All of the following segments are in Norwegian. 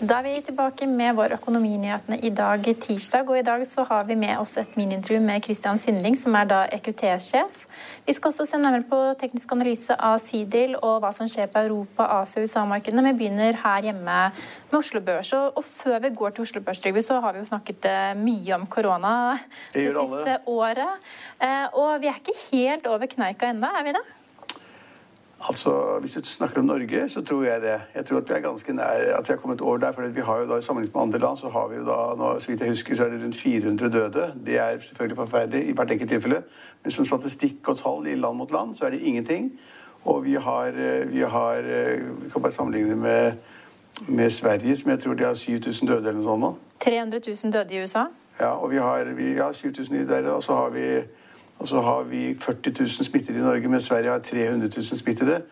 Da er vi tilbake med vår Økonominyhetene i dag tirsdag. Og i dag så har vi med oss et miniintervju med Christian Sindling, som er da EQT-sjef. Vi skal også se nærmere på teknisk analyse av Sidil og hva som skjer på Europa-, Asia- og USA-markedene. Vi begynner her hjemme med Oslo Børs. Og før vi går til Oslo Børs, Trygve, så har vi jo snakket eh, mye om korona det, det siste året. Eh, og vi er ikke helt over kneika ennå, er vi det? Altså, Hvis du snakker om Norge, så tror jeg det. Jeg tror at vi er ganske nær at vi har kommet over der. for vi har jo da, I Sammenlignet med andre land så har vi jo da, nå, så vidt jeg husker, så er det rundt 400 døde. Det er selvfølgelig forferdelig i hvert enkelt tilfelle. Men som statistikk og tall i land mot land, så er det ingenting. Og vi har, eh, vi har eh, Vi kan bare sammenligne med, med Sverige, som jeg tror de har 7000 døde eller noe sånt nå. 300 000 døde i USA? Ja, og vi har, vi har 7000 der, og så har vi og så har vi 40 000 smittede i Norge, mens Sverige har 300 000 smittede.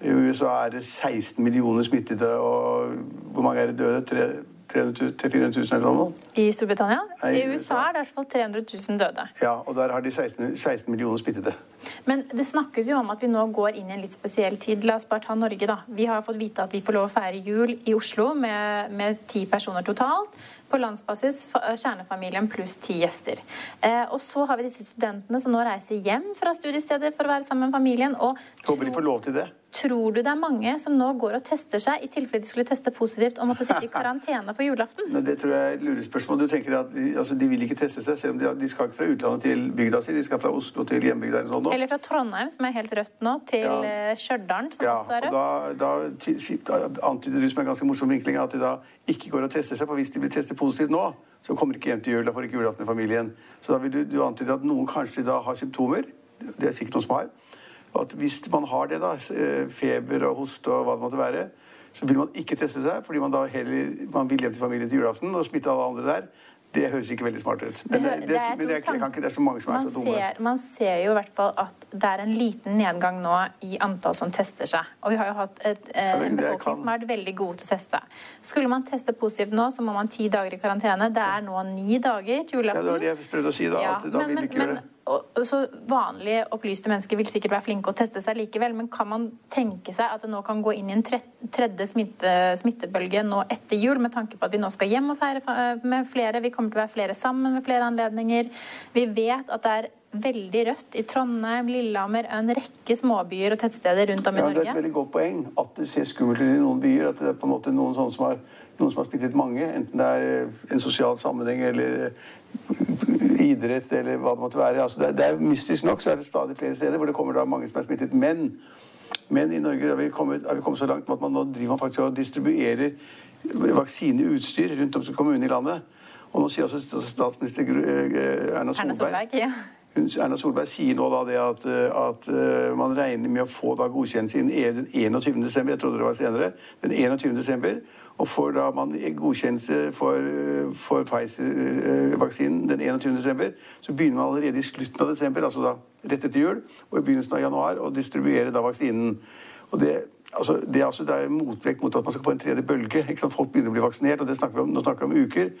I USA er det 16 millioner smittede, og hvor mange er det døde? 300 000-400 000 eller noe? I Storbritannia? Nei, I USA er det i hvert fall 300 000 døde. Ja, og der har de 16, 16 millioner smittede. Men det snakkes jo om at vi nå går inn i en litt spesiell tid. La oss bare ta Norge, da. Vi har fått vite at vi får lov å feire jul i Oslo med ti personer totalt. På landsbasis kjernefamilien pluss ti gjester. Eh, og så har vi disse studentene som nå reiser hjem fra studiestedet for å være sammen med familien. Og Håper de får lov til det. Tror du det er mange som nå går og tester seg i tilfelle de skulle teste positivt og måtte sitte i karantene på julaften? Nei, det tror jeg er et lurespørsmål. Du tenker at de, altså, de, vil ikke teste seg, selv om de, de, skal ikke fra utlandet til bygda si. De skal fra Oslo til hjembygda eller sånn. Eller fra Trondheim, som er helt rødt nå, til ja. Eh, Stjørdal, som ja, også er rødt. Og da, da, antyder du som en ganske morsom vinkling at de da ikke går og tester seg. For hvis de blir testet positivt nå, så kommer de ikke hjem til jul. Da får de ikke julaften i familien. Så da vil du, du antyde at noen kanskje da har symptomer. Det er sikkert noen som har at hvis man har det, da, eh, feber og hoste og hva det måtte være, så vil man ikke teste seg, fordi man da heller man vil hjem til familien til julaften og smitte alle andre der. Det høres ikke veldig smart ut. Men det, det, det, men det, kan ikke, det er så mange som er så dumme. Ser, man ser jo i hvert fall at det er en liten nedgang nå i antall som tester seg. Og vi har jo hatt et, eh, en befolkning som har vært veldig gode til å teste. Skulle man teste positivt nå, så må man ti dager i karantene. Det er nå ni dager til julaften. Ja, det var det jeg prøvde å si, da. Ja, at da men, vil ikke men, gjøre og, så Vanlige, opplyste mennesker vil sikkert være flinke å teste seg likevel, men kan man tenke seg at det nå kan gå inn i en tredje smitte, smittebølge nå etter jul, med tanke på at vi nå skal hjem og feire med flere, vi kommer til å være flere sammen ved flere anledninger. Vi vet at det er veldig rødt i Trondheim, Lillehammer, en rekke småbyer og tettsteder rundt om i ja, Norge. Det er et veldig godt poeng at det ser skummelt ut i noen byer. At det er på en måte noen som har noen som har smittet mange, enten det er en sosial sammenheng eller idrett eller hva det måtte være. Altså det, er Mystisk nok så er det stadig flere steder hvor det kommer da mange som er smittet. Men, men i Norge har vi, kommet, har vi kommet så langt med at man nå driver man faktisk og distribuerer vaksineutstyr rundt om som kommune i landet. Og nå sier også statsminister eh, Erna Solberg, Erna Solberg ja. Erna Solberg sier nå da det at, at, eh, man regner med å få da godkjennelse innen e den 21. desember. Jeg trodde det var senere. Den 21. Og får da man godkjennelse for, for Pfizer-vaksinen den 21. desember, så begynner man allerede i slutten av desember, altså da rett etter jul, og i begynnelsen av januar, å distribuere da vaksinen. Og det, altså, det, er altså, det er motvekt mot at man skal få en tredje bølge. Folk begynner å bli vaksinert, og snakker om, nå snakker vi om uker.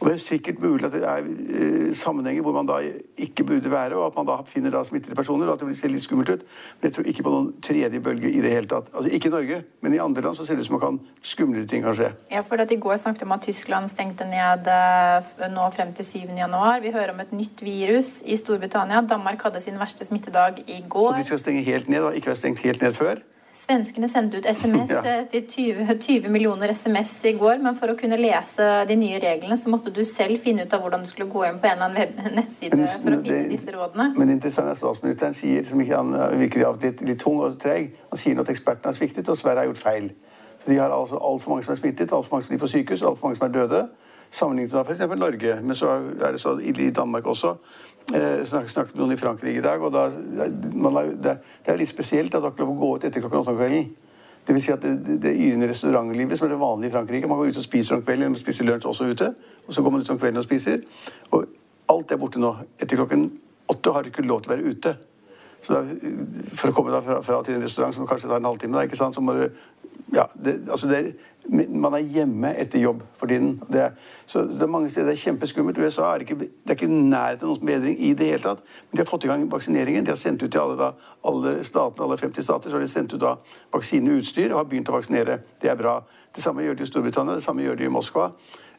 Og Det er sikkert mulig at det er eh, sammenhenger hvor man da ikke burde være, og at man da finner da smittede personer, og at det vil se litt skummelt ut. Men jeg tror ikke på noen tredje bølge i det hele tatt. Altså Ikke i Norge, men i andre land så ser det ut som man kan skumlere ting kan skje. Ja, for at I går snakket om at Tyskland stengte ned eh, nå frem til 7. januar. Vi hører om et nytt virus i Storbritannia. Danmark hadde sin verste smittedag i går. Så de skal stenge helt ned, da? ikke være stengt helt ned før? Svenskene sendte ut SMS ja. Eh, til 20, 20, millioner SMS i går, men for å kunne lese de nye reglene, så måtte du selv finne ut av hvordan du skulle gå inn på en eller annen nettside men, for å finne det, disse rådene. Men interessant er statsministeren sier, som ikke han virker av litt, litt tung og treg, han sier at ekspertene har sviktet, og Sverige har gjort feil. For De har altså altfor mange som er smittet, altfor mange som ligger på sykehus, altfor mange som er døde. Sammenlignet med f.eks. Norge, men så er det så ille i Danmark også. Eh, snakket, med noen i Frankrike i dag, og da, man, det, er litt spesielt at du har ikke lov å gå ut etter klokken åtte om kvelden. Det vil si at det, det yrende restaurantlivet som er det vanlige i Frankrike Man går ut og spiser om kvelden, man spiser lunsj også ute. Og så går man ut om kvelden og spiser. Og alt er borte nå. Etter klokken åtte har du ikke lov til å være ute. Så da, For å komme da fra, fra, til en restaurant som kanskje tar en halvtime, da, ikke sant, så må du ja, det, altså det, man er hjemme etter jobb for tiden. Det er, så det er mange steder det er kjempeskummelt. USA er ikke, det er ikke nærhet av noen bedring i det hele tatt. Men de har fått i gang vaksineringen. De har sendt ut til alle, da, alle statene, alle 50 stater så har de sendt ut da vaksineutstyr og har begynt å vaksinere. Det er bra. Det samme gjør de i Storbritannia, det samme gjør de i Moskva.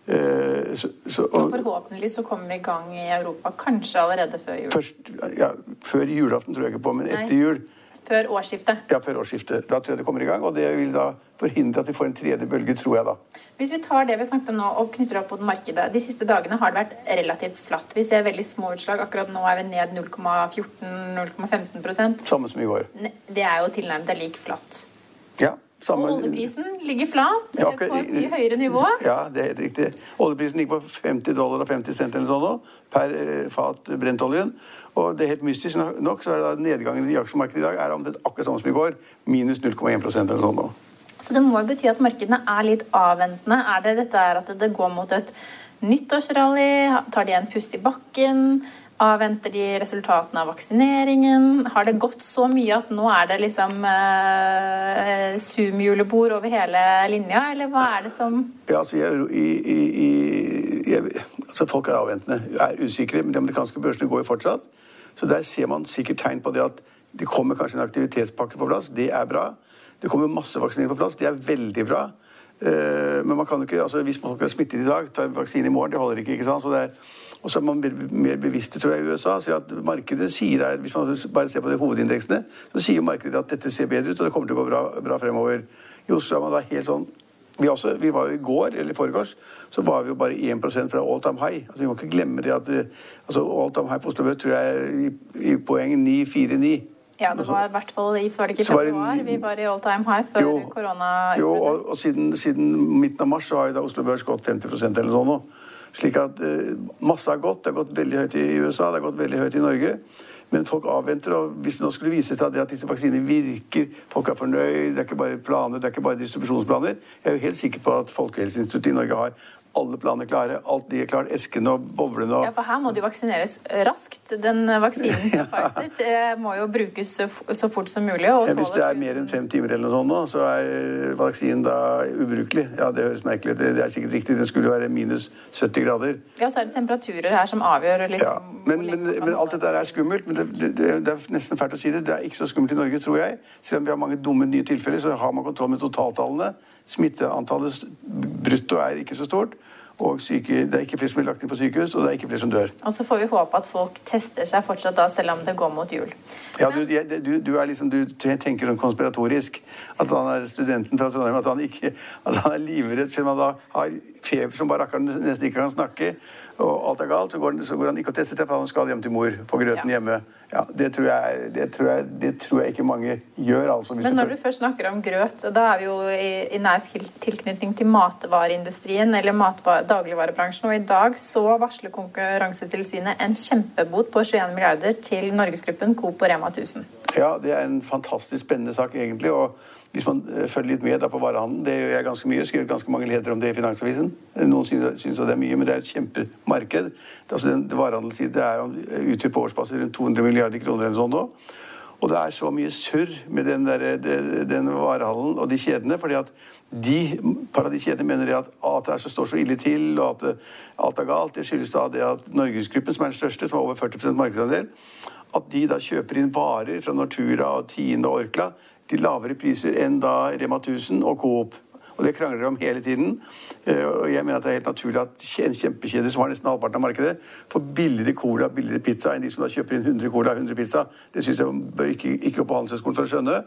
Eh, så, så, og, så, forhåpentlig så kommer vi i gang i Europa kanskje allerede før jul? Først, ja, før julaften tror jeg ikke på, men etter Nei. jul. Før årsskiftet? Ja, før årsskiftet. Da tror jeg det kommer i gang. Og det vil da forhindre at vi får en tredje bølge, tror jeg da. Hvis vi tar det vi snakket om nå og knytter opp mot markedet. De siste dagene har det vært relativt flatt. Vi ser veldig små utslag. Akkurat nå er vi ned 0,14-0,15% Samme som i går. Det er jo tilnærmet lik flatt. Ja. Samme... Og oljeprisen ligger flat ja, okay. på et mye høyere nivå. Ja, det er helt riktig. Oljeprisen ligger på 50 dollar og 50 cent eller sånn nå, per eh, fat brentoljen. Og det er helt mystisk nok så er det da nedgangen i aksjemarkedet i dag er omtrent akkurat samme som i går. Minus 0,1% eller sånn nå. Så det må jo bety at markedene er litt avventende. Er det dette at det går mot et nyttårsrally? Tar de en pust i bakken? Avventer de resultatene av vaksineringen? Har det gått så mye at nå er det liksom eh, Zoom-julebord over hele linja, eller hva er det som Ja, altså, jeg, i, i, jeg, altså Folk er avventende, er usikre, men de amerikanske børsene går jo fortsatt. Så der ser man sikkert tegn på det at det kommer kanskje en aktivitetspakke på plass. Det er bra. Det kommer masse vaksinering på plass. Det er veldig bra. Uh, men man kan jo ikke, altså hvis folk er smittet i dag, tar vaksine i morgen. Det holder ikke. ikke sant? Så det er, og så er man mer bevisste, tror jeg, i USA. Så at markedet sier her, Hvis man bare ser på de hovedindeksene, så sier markedet at dette ser bedre ut, og det kommer til å gå bra, bra fremover. I Oslo er man da helt sånn vi, også, vi, var jo I går eller i forgårs så var vi jo bare 1 fra all time high. Altså, vi må ikke glemme det at altså, all time high på Oslo Børs tror jeg er i, i poeng 949. Ja, det var i hvert fall i det ikke februar. Vi var i all time high før korona. Jo, og, og siden, siden, midten av mars så har jo da Oslo Børs gått 50% eller sånn nå. Slik at eh, masse har gått. Det har gått veldig høyt i USA, det har gått veldig høyt i Norge. Men folk avventer. og Hvis det nå skulle vise seg at disse vaksinene virker, folk er fornøyd, det er ikke bare planer, det er ikke bare distribusjonsplaner Jeg er jo helt sikker på at Folkehelseinstituttet i Norge har alle planer klare. Alt de er klart. Eskene og boblene og Ja, for her må jo vaksineres raskt. Den vaksinen til Pfizer må jo brukes så fort som mulig. Ja, hvis det er mer enn fem timer eller noe sånt nå, så er vaksinen da ubrukelig. Ja, det høres merkelig ut. Det er sikkert riktig. Den skulle jo være minus 70 grader. Ja, så er det temperaturer her som avgjør liksom, ja, men, men, men, alt dette er skummelt. Men det, det, det, er nesten fælt å si det. Det er ikke så skummelt i Norge, tror jeg. Selv om vi har mange dumme nye tilfeller, så har man kontroll med totaltallene. Smitteantallet brutto er ikke så stort. Og syke, det er ikke flere som blir lagt inn på sykehus, og det er ikke flere som dør. Og så får vi håpe at folk tester seg fortsatt da, selv om det går mot jul. Ja, du, du, du, er liksom, du tenker sånn konspiratorisk. At han er studenten fra Trondheim, at han, ikke, at han er livredd selv om han da har feber som bare akkurat nesten ikke kan snakke og alt er galt, så går, så går han ikke og tester seg, for han skal hjem til mor. Få grøten ja. hjemme. Ja, det, tror jeg, det, tror jeg, det, tror jeg, ikke mange gjør. Altså, Men når du først snakker om grøt, da er vi jo i, i nær tilknytning til matvareindustrien eller matvar, dagligvarebransjen. Og i dag så varsler Konkurransetilsynet en kjempebot på 21 milliarder til Norgesgruppen Coop og Rema 1000. Ja, det er en fantastisk spennende sak, egentlig. og hvis man eh, følger litt med på varehandelen, det gjør jeg ganske mye, skrevet ganske mange ledere om det i Finansavisen. Noen synes det er mye, men det er et kjempemarked. Altså den Varehandelssiden er eh, utgjør på årsbasis rundt 200 milliarder kroner eller sånn nå. Og det er så mye surr med den, der, den varehandelen og de kjedene. fordi at de, par av de kjedene mener at, at det står så ille til, og at eh, alt er galt. Det skyldes da det at Norgesgruppen, som er den største, som har over 40% markedsandel, at de da kjøper inn varer fra Nortura og Tine og Orkla til lavere priser enn da Rema 1000 og Coop. Og Det krangler de om hele tiden. Eh, og jeg mener at det er helt naturlig at en kjempekjede som har nesten halvparten av markedet, får billigere cola billigere pizza enn de som da kjøper inn 100 cola og 100 pizza. Det syns jeg bør ikke, ikke gå på Handelshøyskolen for å skjønne.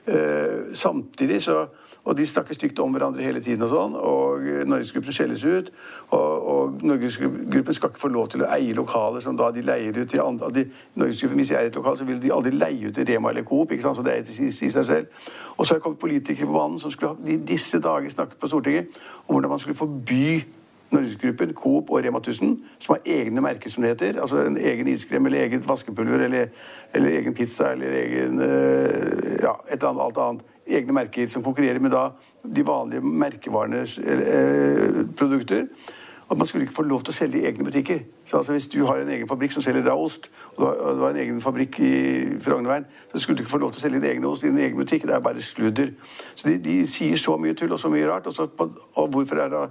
Uh, samtidig så og de snakker stygt om hverandre hele tiden. Og sånn, og Norgesgruppen skjelles ut. Og, og Norgesgruppen skal ikke få lov til å eie lokaler som da de leier ut til andre. De, Norgesgruppen, Hvis de eier et lokal, så vil de aldri leie ut til Rema eller Coop. ikke sant, så det er i seg selv. Og så har det kommet politikere på banen som skulle i disse dager snakket på Stortinget om hvordan man skulle forby Norgesgruppen, Coop og Rema 1000, som har egne merker, som det heter. Altså en egen iskrem eller eget vaskepulver eller, eller egen pizza eller egen øh, ja, et eller annet, alt annet. Egne merker som konkurrerer med da de vanlige merkevarenes eh, produkter at man skulle ikke få lov til å selge i egne butikker. Så altså Hvis du har en egen fabrikk som selger da ost, og du har en egen fabrikk i Frognerveien, så skulle du ikke få lov til å selge din egen ost i din egen butikk. Det er bare sludder. Så de, de sier så mye tull og så mye rart. Og, så, og hvorfor er da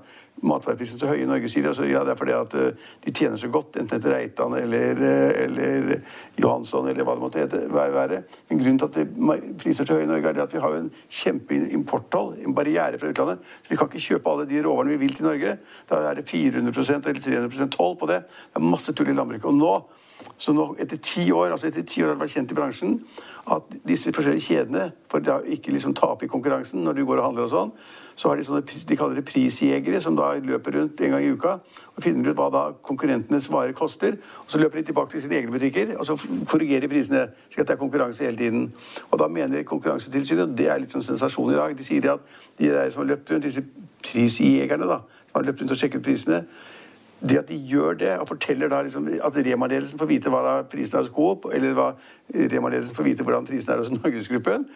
matvareprisene så høye i Norge, sier de. Altså, ja, det er fordi at uh, de tjener så godt, enten etter Reitan eller, uh, eller Johansson eller hva det måtte hete, være. Men grunnen til at priser er så høye i Norge, er at vi har en kjempeimporttoll, en barriere fra utlandet. Så vi kan ikke kjøpe alle de råvarene vi vil til Norge. Da er det 400% eller 300% toll på det. Det er masse tull i landbruket. Og nå, så nå, etter ti år, altså etter ti år har det vært kjent i bransjen at disse forskjellige kjedene, for da ikke liksom tape i konkurransen når du går og handler og sånn, så har de sånne, de kaller det prisjegere, som da løper rundt en gang i uka og finner ut hva da konkurrentenes varer koster. og Så løper de tilbake til sine egne butikker og så korrigerer de prisene, slik at det er konkurranse hele tiden. Og da mener Konkurransetilsynet, og det er litt sånn sensasjon i dag, de sier at de der som har løpt rundt, disse prisjegerne, da, som har løpt rundt og sjekket prisene, det at de gjør det, og forteller da liksom, at Rema-ledelsen får vite hva prisen er hos Coop, eller hva Rema-ledelsen får vite hvordan prisen er hos Norgesgruppen,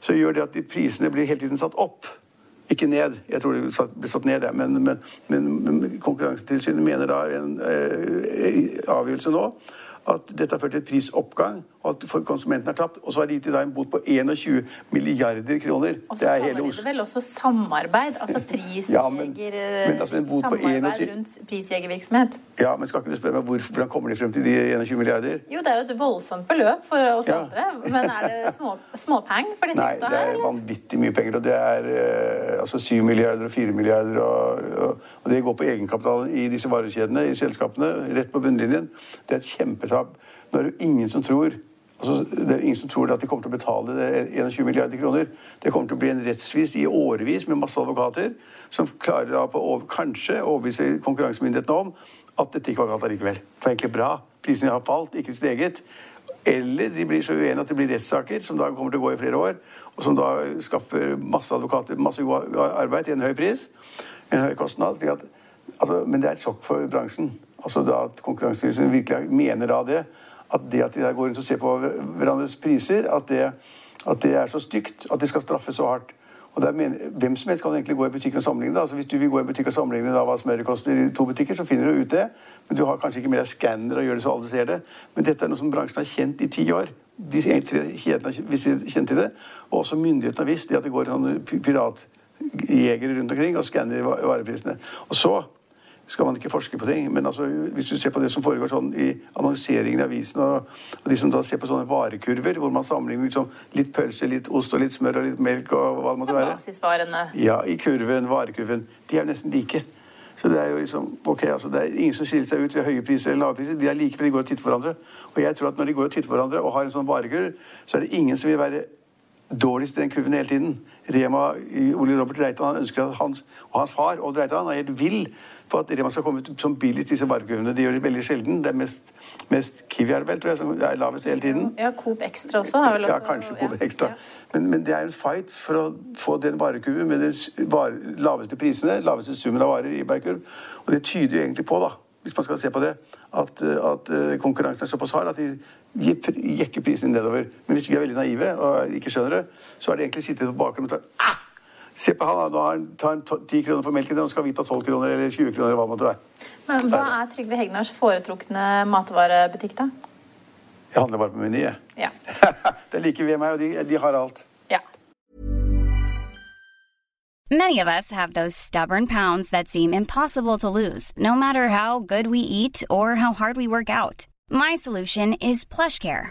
så gjør det at de prisene blir hele tiden satt opp. Ikke ned, jeg tror det ble satt ned, men, men, men, men Konkurransetilsynet mener da en eh, avgjørelse nå at dette har ført til prisoppgang, at for konsumenten er tapt. Og så har de gitt en bot på 21 milliarder kroner. Og så kaller de det vel også samarbeid? Altså prisjeger... Ja, men, men altså en 21... rundt prisjegervirksomhet? Ja, men skal ikke du spørre meg hvorfor, hvordan kommer de frem til de 21 milliarder? Jo, det er jo et voldsomt beløp for oss ja. andre. Men er det små, småpeng for disse Nei, det er her, vanvittig mye penger. Og det er uh, altså 7 milliarder og 4 milliarder. Og, og, og det går på egenkapitalen i disse varekjedene, i selskapene, rett på bunnlinjen. Det er et kjempetap. Nå er det jo ingen som tror Altså, det er ingen som tror at de kommer til å betale 21 milliarder kroner. Det kommer til å bli en rettsvis i årevis med masse advokater som klarer da på å kanskje overbevise konkurransemyndighetene om at dette ikke var galt allikevel. Det var egentlig bra. Prisene har falt, ikke steget. Eller de blir så uenige at det blir rettssaker som da kommer til å gå i flere år, og som da skaffer masse advokater masse god arbeid til en høy pris, en høy kostnad. At, altså, men det er et sjokk for bransjen. Altså da At Konkurransetilsynet virkelig mener da det at det at de der går rundt og ser på hverandres priser, at det, at det er så stygt at de skal straffes så hardt. Og mener, Hvem som helst kan egentlig gå i butikken og sammenligne. Altså Hvis du vil gå i butikk og sammenligne da, hva smøret koster i to butikker, så finner du ut det. Men du har kanskje ikke med deg skanner og gjør det så alle ser det. Men dette er noe som bransjen har kjent i ti år. De tre kjedene har kjent til det. Og også myndighetene har visst det at det går sånne piratjegere rundt omkring og skanner vareprisene. Og så skal man ikke forske på ting. Men altså, hvis du ser på det som foregår sånn i annonseringen i avisen, og, og, de som da ser på sånne varekurver hvor man sammenligner liksom litt pølse, litt ost og litt smør og litt melk og hva det måtte være Basisvarene. Ja, i kurven, varekurven. De er jo nesten like. Så det er jo liksom, ok, altså det er ingen som skiller seg ut ved høye priser eller lave priser. De er like for de går og titter på hverandre. Og jeg tror at når de går og titter på hverandre og har en sånn varekurv, så er det ingen som vil være dårligst i den kurven hele tiden. Rema, Ole Robert Reitan han ønsker at hans, og hans far Odd Reitan er helt vill for at Rema skal komme ut som billigst disse varekurvene. De gjør det veldig sjelden. Det er mest, mest Kiwi er vel, tror jeg, som er lavest hele tiden. Ja, Coop Extra også. Har vel også ja, kanskje Coop Extra. Ja. Men, men, det er en fight for å få den varekurven med de laveste prisene, laveste summen av varer i varekurv. Og det tyder jo egentlig på, da, hvis man skal se på det, at, at eh, konkurransen er såpass hard at de jekker prisene nedover. Men hvis vi er veldig naive og ikke skjønner det, så er det egentlig sittet på bakgrunnen og ah! Se på han, nå tar han ti kroner for melken, og skal vi ta 12 kroner eller 20 kroner. eller hva måtte være. Men Hva er Trygve Hegnars foretrukne matvarebutikk, da? Jeg handler bare på Meny, jeg. Ja. det er like ved meg, og de, de har alt. Ja. Many of us have those stubborn pounds that seem impossible to lose, no matter how good we eat or how hard we work out. My solution is PlushCare.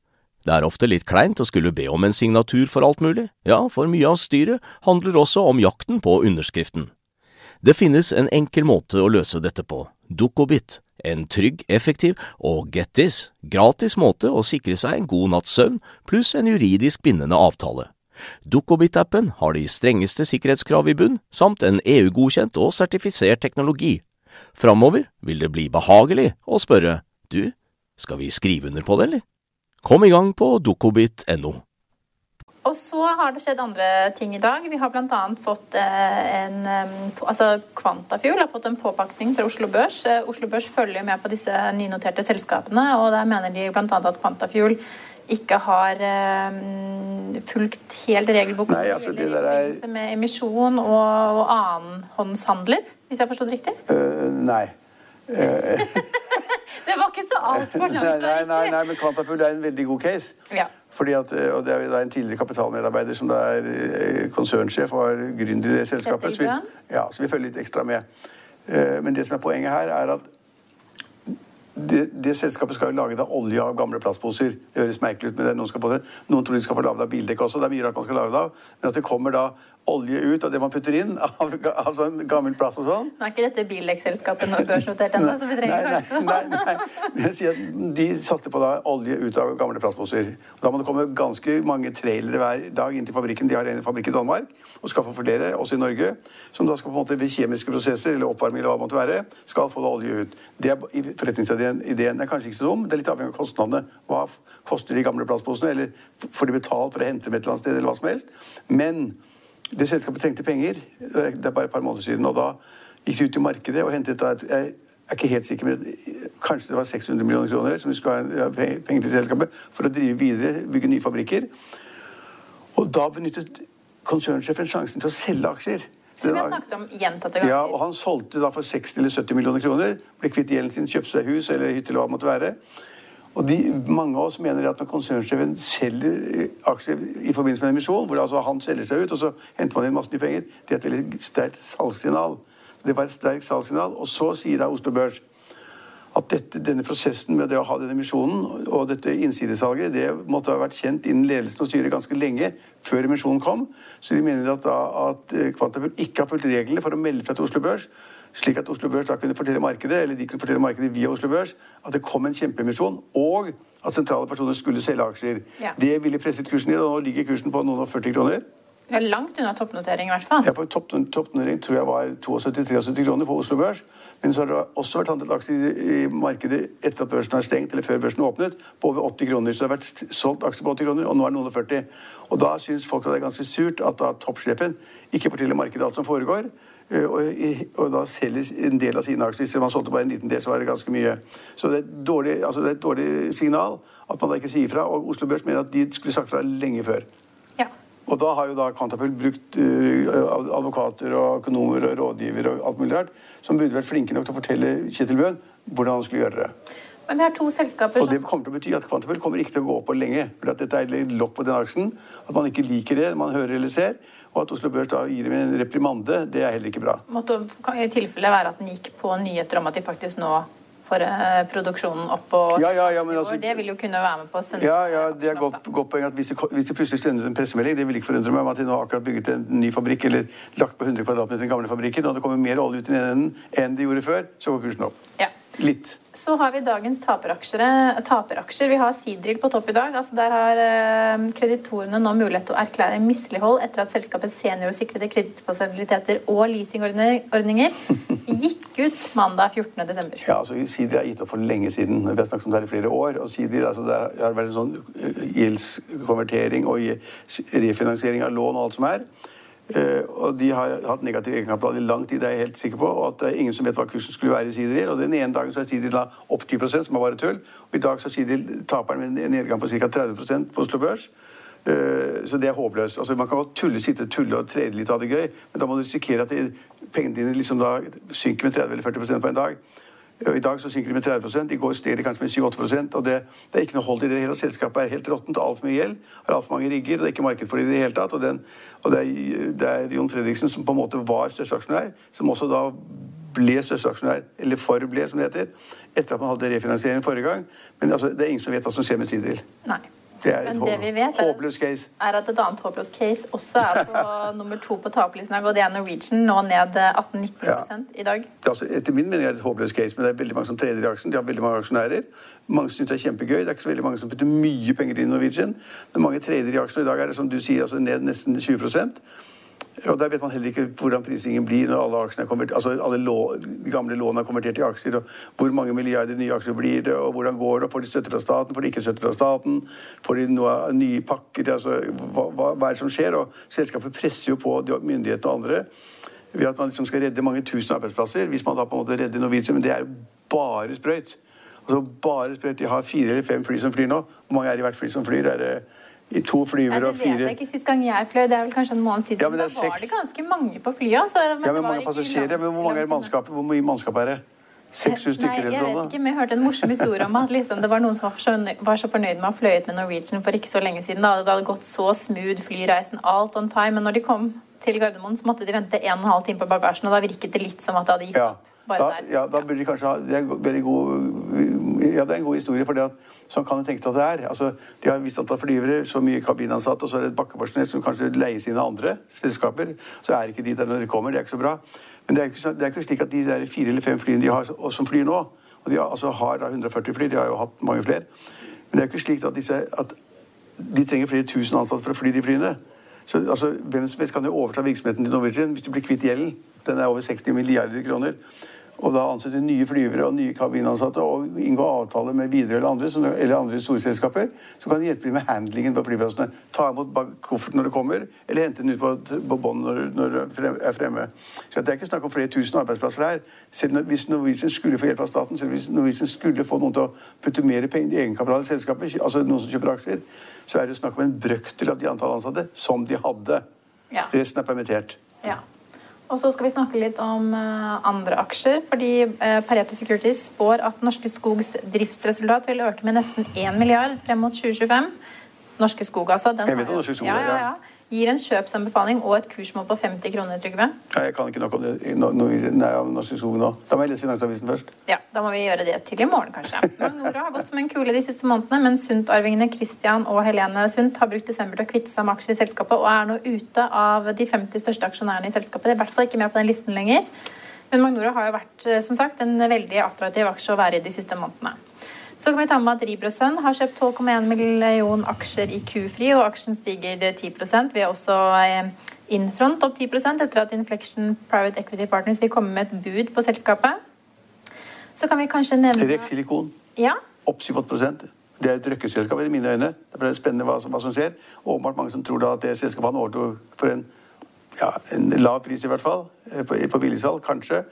Det er ofte litt kleint å skulle be om en signatur for alt mulig, ja, for mye av styret handler også om jakten på underskriften. Det finnes en enkel måte å løse dette på, Dukkobit, en trygg, effektiv og get this, gratis måte å sikre seg en god natts søvn pluss en juridisk bindende avtale. Dukkobit-appen har de strengeste sikkerhetskrav i bunn, samt en EU-godkjent og sertifisert teknologi. Framover vil det bli behagelig å spørre du, skal vi skrive under på det, eller? Kom i gang på dokobit.no. Og så har det skjedd andre ting i dag. Vi har bl.a. fått eh, en altså Kvantafuel har fått en påpakning fra Oslo Børs. Eh, Oslo Børs følger med på disse nynoterte selskapene, og der mener de bl.a. at Kvantafuel ikke har um, fulgt helt regelboken Nei, altså, det der er... med emisjon og, og annenhåndshandler, hvis jeg har forstått riktig? Uh, nei. Uh, det var ikke så altfor langt. Nei, nei, nei, nei, men Quantafuel er en veldig god case. Ja. Fordi at, og Det er en tidligere kapitalmedarbeider som er eh, konsernsjef og er gründer i det selskapet. Så vi, ja, så vi følger litt ekstra med. Eh, men det som er poenget her, er at det, det, selskapet skal jo lage da olje av gamle plastposer. Det høres merkelig ut, men det noen, skal få det. noen tror de skal få lagd av bildekk også. Det er mye rart man skal lage det av. Men at det kommer da olje ut av det man putter inn av, av sånn gammel plast og sånn. Nå er ikke dette bildekkselskapet noe børsnotert ennå, så vi trenger nei, nei, nei, nei. Jeg sier at De satte på da olje ut av gamle plastposer. Da må det komme ganske mange trailere hver dag inn til fabrikken. De har en fabrikk i Danmark og skal få flere, også i Norge, som da skal på en måte ved kjemiske prosesser eller oppvarming eller hva det måtte være, skal få da olje ut. Det er Forretningsideen ideen er kanskje ikke så dum. Det er litt avhengig av kostnadene. Hva koster de gamle plastposene? Eller får de betalt for å hente dem et eller annet sted, eller hva som helst? Men det selskapet trengte penger. Det er bare et par måneder siden. Og da gikk de ut i markedet og hentet da Jeg er ikke helt sikker, men kanskje det var 600 millioner kroner som de skulle ha penger til selskapet for å drive videre, bygge nye fabrikker. Og da benyttet konsernsjefen sjansen til å selge aksjer. Som vi har snakket om gjentatte ganger. Ja, og Han solgte da for 60 eller 70 millioner kroner. Ble kvitt gjelden sin, kjøpte seg hus eller hytte eller hva det måtte være. Og de, Mange av oss mener at når konsernsjefen selger eh, aksjer i forbindelse med en emisjon, hvor altså han selger seg ut, og så henter man inn masse nye penger, det er et veldig sterkt salgssignal. Det var et sterkt salgssignal. Og så sier da Oslo Børs at dette, denne prosessen med det å ha denne emisjonen og dette innsidesalget det måtte ha vært kjent innen ledelsen og styret ganske lenge før emisjonen kom. Så de mener at, at Kvantafjord ikke har fulgt reglene for å melde fra til Oslo Børs slik at Oslo Børs da kunne fortelle markedet eller de kunne fortelle markedet via Oslo Børs at det kom en kjempeemisjon, og at sentrale personer skulle selge aksjer. Ja. Det ville presset kursen ned, og nå ligger kursen på noen og 40 kroner. Det er langt unna toppnotering, i hvert fall. Ja, for topp, Toppnotering tror jeg var 72-73 kroner på Oslo Børs. Men så har det også vært handlet aksjer i, markedet etter at børsen har stengt, eller før børsen åpnet, på over 80 kroner. Så det har vært solgt aksjer på 80 kroner, og nå er det noen og 40. Og da syns folk at det er ganske surt at da toppsjefen ikke forteller markedet alt som foregår. Eh, og, og, da selger en del av sine aksjer. Hvis man solgte bare en liten del, så var det ganske mye. Så det er, dårlig, altså det er et dårlig signal at man da ikke sier fra. Og Oslo Børs mener at de skulle sagt fra lenge før. Ja. Og da har jo da Quantafuel brukt uh, advokater og økonomer og rådgivere og alt mulig rart, som burde vært flinke nok til å fortelle Kjetil Bøhn hvordan han skulle gjøre det. Men vi har to selskaper som... Og det kommer til å bety at Quantafuel kommer ikke til å gå opp på lenge. For dette er lokk på den aksjen. At man ikke liker det man hører eller ser. Og at Oslo Børs da gir dem en reprimande, det er heller ikke bra. Måtte i tilfelle være at den gikk på nyheter om at de faktisk nå får eh, produksjonen opp og ja, ja, ja, altså, Det vil jo kunne være med på å sende Ja, ja, det er godt, godt poeng at hvis de, hvis de plutselig sender en pressemelding Det vil ikke forundre meg om at de nå har akkurat bygget en ny fabrikk eller lagt på 100 kvadratmeter den gamle fabrikken, og det kommer mer olje ut i den enden enn de gjorde før, så går kursen opp. Ja. Litt. Så har vi dagens taperaksjer. Vi har Sidril på topp i dag. Altså der har eh, kreditorene nå mulighet til å erklære mislighold etter at selskapets seniorsikrede kredittfasiliteter og leasingordninger gikk ut mandag 14.12. Ja, altså Sidril har gitt opp for lenge siden. Vi har snakket om det her i flere år. og Sidril, altså har vært en sånn eh, gjeldskonvertering og refinansiering av lån og alt som er. Uh, og de har hatt negativ egenkapital i lang tid, det er jeg helt sikker på. Og at det er ingen som vet hva kursen skulle være i Sidril. Og den ene dagen så er Sidril da opp 10 som er bare tull. Og i dag så er Sidril taperen med en nedgang på ca. 30% på Oslo Børs. Uh, så det er håpløst. Altså, man kan godt tulle, sitte tulle og trede litt av det gøy, men da må du risikere at pengene dine liksom da synker med 30 eller 40% på en dag. I dag så synker de med 30 I går steg de kanskje med 7-8 og det, det, er ikke noe hold i det hele. Selskapet er helt råttent, altfor mye gjeld, har altfor mange rigger, og det er ikke marked for det i det hele tatt. Og, den, og det, er, det, er, Jon Fredriksen som på en måte var største aksjonær, som også da ble største aksjonær, eller forble, som det heter, etter at man hadde refinansiering forrige gang. Men altså, det er ingen som vet hva som skjer med Sidril. Nei. Det er Men et det vi vet hå- håpløs case. er at et annet håpløst case også er på nummer to på taperlisten og det er Norwegian, nå ned 18-19 i dag. Det er altså, etter min mening er det et håpløst case, men det er veldig mange som trener i aksjen. De har veldig mange aksjonærer. Mange syns det er kjempegøy. Det er ikke så veldig mange som putter mye penger inn i Norwegian. Men mange trener i aksjen. I dag er det som du sier, altså ned nesten 20 og Der vet man heller ikke hvordan prisingen blir når alle, er altså alle lå, de gamle lånene er konvertert til aksjer. og Hvor mange milliarder nye aksjer blir det, og hvordan går det? Får de støtte fra staten? Får de ikke støtte fra staten? Får de noe, nye pakker? altså hva, hva, er det som skjer? Og Selskapet presser jo på myndighetene og andre ved at man liksom skal redde mange tusen arbeidsplasser. Hvis man da på en måte redder Norwegian, men det er jo bare sprøyt. Altså bare sprøyt. De har fire eller fem fly som flyr nå. Hvor mange er det i hvert fly som flyr? Er det i to flyver og fire... det vet jeg ikke. Sist gang jeg fløy, det er vel kanskje en måned siden, Ja, men det da var seks. det ganske mange på flyet. Altså, Ja, men mange passasjerer. Men hvor mange er mannskapet? Hvor mye mannskap er det? 600 stykker Nei, jeg sånn? vet ikke, men jeg hørte en morsom historie om at liksom, det var noen som var, så, var så fornøyd med å ha fløyet med Norwegian for ikke så lenge siden. Da. Det hadde gått så smooth flyreisen, alt on time. Men når de kom til Gardermoen, så måtte de vente en og en halv time på bagasjen, og da virket det litt som at det hadde gitt opp. Bare Da, ja, da burde de kanskje ha Det er god Ja, det er en god historie, for det at sånn kan du tenke deg at det er. Altså, de har et visst antall flyvere, så mye kabinansatte, og så er det et bakkepersonell som kanskje leies inn av andre selskaper. Så er ikke de der når de kommer. Det er ikke så bra. Men det er ikke, det er ikke slik at de der fire eller fem flyene de har, og som flyr nå Og de har, altså, har da 140 fly, de har jo hatt mange flere. Men det er ikke slik at, disse, at de trenger flere tusen ansatte for å fly de flyene. Så altså, Hvem som helst kan jo overta virksomheten til Norwegian hvis du blir kvitt gjelden. Den er over 60 milliarder kroner. Og da ansette nye flyvere og nye kabinansatte og inngå avtaler med Widerøe eller andre, som- eller andre store selskaper som kan hjelpe dem med handlingen på flyplassene. Ta imot kofferten når det kommer, eller hente den ut på, på bånd når, når det er fremme. Så Det er ikke snakk om flere tusen arbeidsplasser her. Selv når, hvis Norwegian skulle få hjelp av staten, selv hvis Norwegian skulle få noen til å putte mer penger i egenkapital i selskapet, altså noen som kjøper aksjer, så er det snakk om en brøkdel av de antall ansatte som de hadde. Ja. Resten er permittert. Ja. Og så skal vi snakke litt om eh, andre aksjer. fordi eh, Pareto Securities spår at Norske Skogs driftsresultat vil øke med nesten 1 milliard frem mot 2025. Norske Skog, altså. Den Jeg vet at Norske Skog ja, ja, ja. Gir en kjøpsanbefaling og et kursmål på 50 kroner, Trygve. Ja, jeg kan ikke nok om det i no, no, nei, om Norske Skog nå. Da må jeg lese Finansavisen først. Ja, Da må vi gjøre det til i morgen, kanskje. Magnora har gått som en kule de siste månedene, men Sundt-arvingene Christian og Helene Sundt har brukt desember til å kvitte seg med aksjer i selskapet og er nå ute av de 50 største aksjonærene i selskapet. De er i hvert fall ikke med på den listen lenger. Men Magnora har jo vært eh, som sagt, en veldig attraktiv aksje å være i de siste månedene. Så kan vi ta med at Ribro Sønn har kjøpt 12,1 million aksjer i Q-Fri, og aksjen stiger 10% Vi har også eh, Infront opp 10 etter at Inflection Private Equity Partners vil komme med et bud på selskapet. Så kan vi kanskje nevne Rex Silikon Ja, opp 7-8 Det er et røkkeselskap i mine øyne. Derfor er det spennende hva som, hva som skjer. Og åpenbart mange som tror da at det selskapet han overtok for en, ja, en lav pris, i hvert fall, eh, på, på billigsalg, kanskje.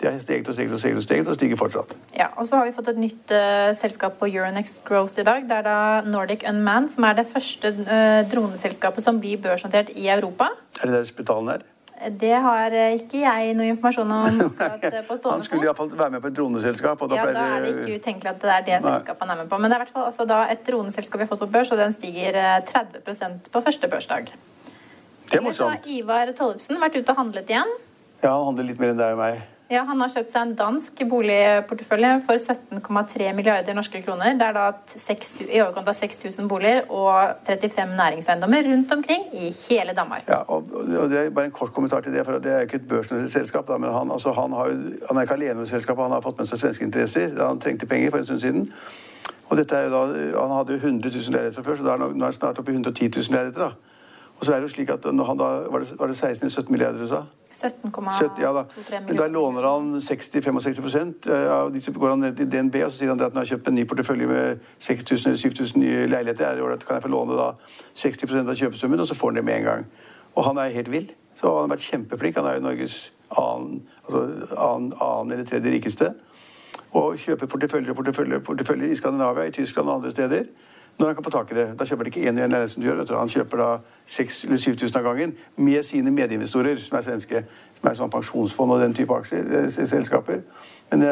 Det har steget og steget og steget og steget og stiger fortsatt. ja. Og så har vi fått et nytt uh, selskap på Euronex Growth i dag. Det er da Nordic Unmanned, som er det første uh, droneselskapet som blir børsnotert i Europa. Er det der spitalen er? Det har eh, ikke jeg noe informasjon om eh, Han skulle iallfall være med på et droneselskap. Ja, da er det ikke utenkelig at det er det Nei. selskapet han er med på. Men det er i hvert fall altså, da et droneselskap vi har fått på børs, og den stiger eh, 30 på første børsdag. Det er Ellers har morsomt. Ivar Tollefsen vært ute og handlet igjen. Ja, han handler litt mer enn deg og meg. Ja, Han har kjøpt seg en dansk boligportefølje for 17,3 milliarder norske kroner. Det er da 6 i overkant av 6000 boliger og 35 næringseiendommer rundt omkring i hele Danmark. Ja, og, og det er bare en kort kommentar til det, for det er jo ikke et børsnotert selskap. Da, men han, altså, han, har han er ikke alene med selskapet, han har fått med seg svenske interesser. Han trengte penger for en stund siden. Og dette er jo da, Han hadde jo 100 000 leiligheter fra før, så nå er han snart oppe i 110 000 leiligheter. da. Og så er det jo slik at når han da, Var det, var det 16 eller 17 milliarder du sa? 17,23 ja. Men da låner han 60-65 eh, av de som går han ned til DNB og så sier han at han har kjøpt en ny portefølje med 6000 eller 7000 nye leiligheter. Er kan jeg få låne da 60% av kjøpesummen, og så får han det med en gang. Og han er helt vill. Så han har vært kjempeflink. Han er jo Norges annen, altså annen, annen eller tredje rikeste. Og kjøper porteføljer og porteføljer, porteføljer i Skandinavia, i Tyskland og andre steder. Når han kan få tak i det. Da kjøper han ikke én som du gjør. Han kjøper da 6000 eller 7000 av gangen med sine medinvestorer, som er svenske. som er sånn pensjonsfond og den type aksjer, eh, selskaper. Men det,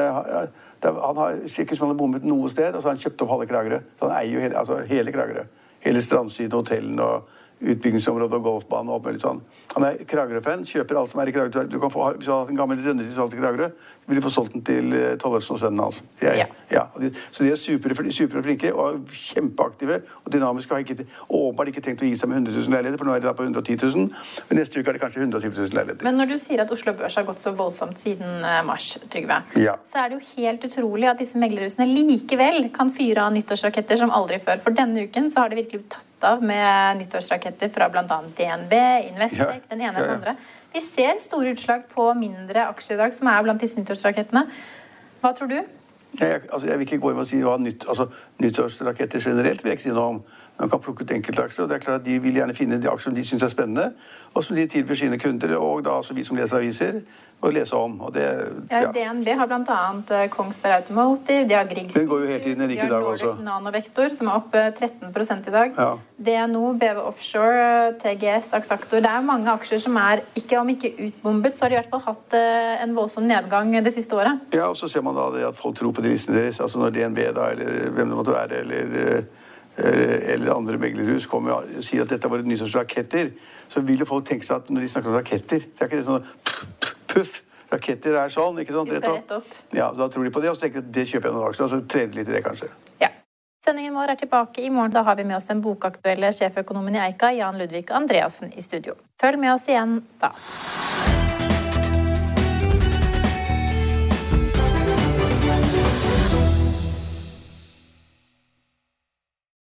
han har sikkert som han har bommet noe sted, og så har han kjøpt opp halve Kragerø. Så han eier jo hele, altså hele Kragerø. Hele strandsiden, hotellene og utbyggingsområdet og golfbanen og alt mulig sånn. Han er Kragerø-fan, kjøper alt som er i Kragerø. Du kan få, hvis du har hatt en gammel rønne til i Kragerø, vil du få solgt den til eh, Tollefsen og sønnen hans. Altså. ja. ja de, så de er superflinke super flinke og kjempeaktive og dynamiske. Har ikke, åpenbart ikke tenkt å gi seg med 100 000 leiligheter, for nå er de da på 110 000. Men neste uke er det kanskje 120 000 leiligheter. Men når du sier at Oslo Børs har gått så voldsomt siden eh, mars, Trygve, ja. så er det jo helt utrolig at disse meglerhusene likevel kan fyre av nyttårsraketter som aldri før. For denne uken så har det virkelig tatt av med nyttårsraketter fra bl.a. DNB, Investec, ja. den ene og den andre. Vi ser store utslag på mindre aksjer i dag, som er blant disse nyttårsrakettene. Hva tror du? Jeg, altså, jeg vil ikke gå inn og si hva nytt, altså, nyttårsraketter generelt vil jeg ikke si noe om. Man kan plukke ut enkeltaksjer, og det er klart at De vil gjerne finne de aksjer som de syns er spennende, og som de tilbyr sine kunder, og da altså vi som leser aviser, å lese om. Og det, ja. ja DNB har bl.a. Eh, Kongsberg Automotive, de har Griegs Den går jo helt inn i dag også. Nanovektor, som er opp 13 i dag. Ja. DNO, BV Offshore, TGS, Axactor. Det er mange aksjer som er, ikke om ikke utbombet, så har de i hvert fall hatt eh, en voldsom nedgang det siste året. Ja, og så ser man da at folk tror på drissene deres. Altså når DNB, da, eller hvem det måtte være, eller eh, eller andre meglerhus kommer og sier at dette var et nyttårsraketter, så vil jo folk tenke seg at når de snakker om raketter, så er ikke det sånn puff. Raketter er sånn, ikke sant? Rett opp. Ja, Da tror de på det, og så tenker de at det kjøper jeg noen aksjer, og så trener litt i det, kanskje. Ja. Sendingen vår er tilbake i morgen. Da har vi med oss den bokaktuelle sjeføkonomen i Eika, Jan Ludvig Andreassen, i studio. Følg med oss igjen da.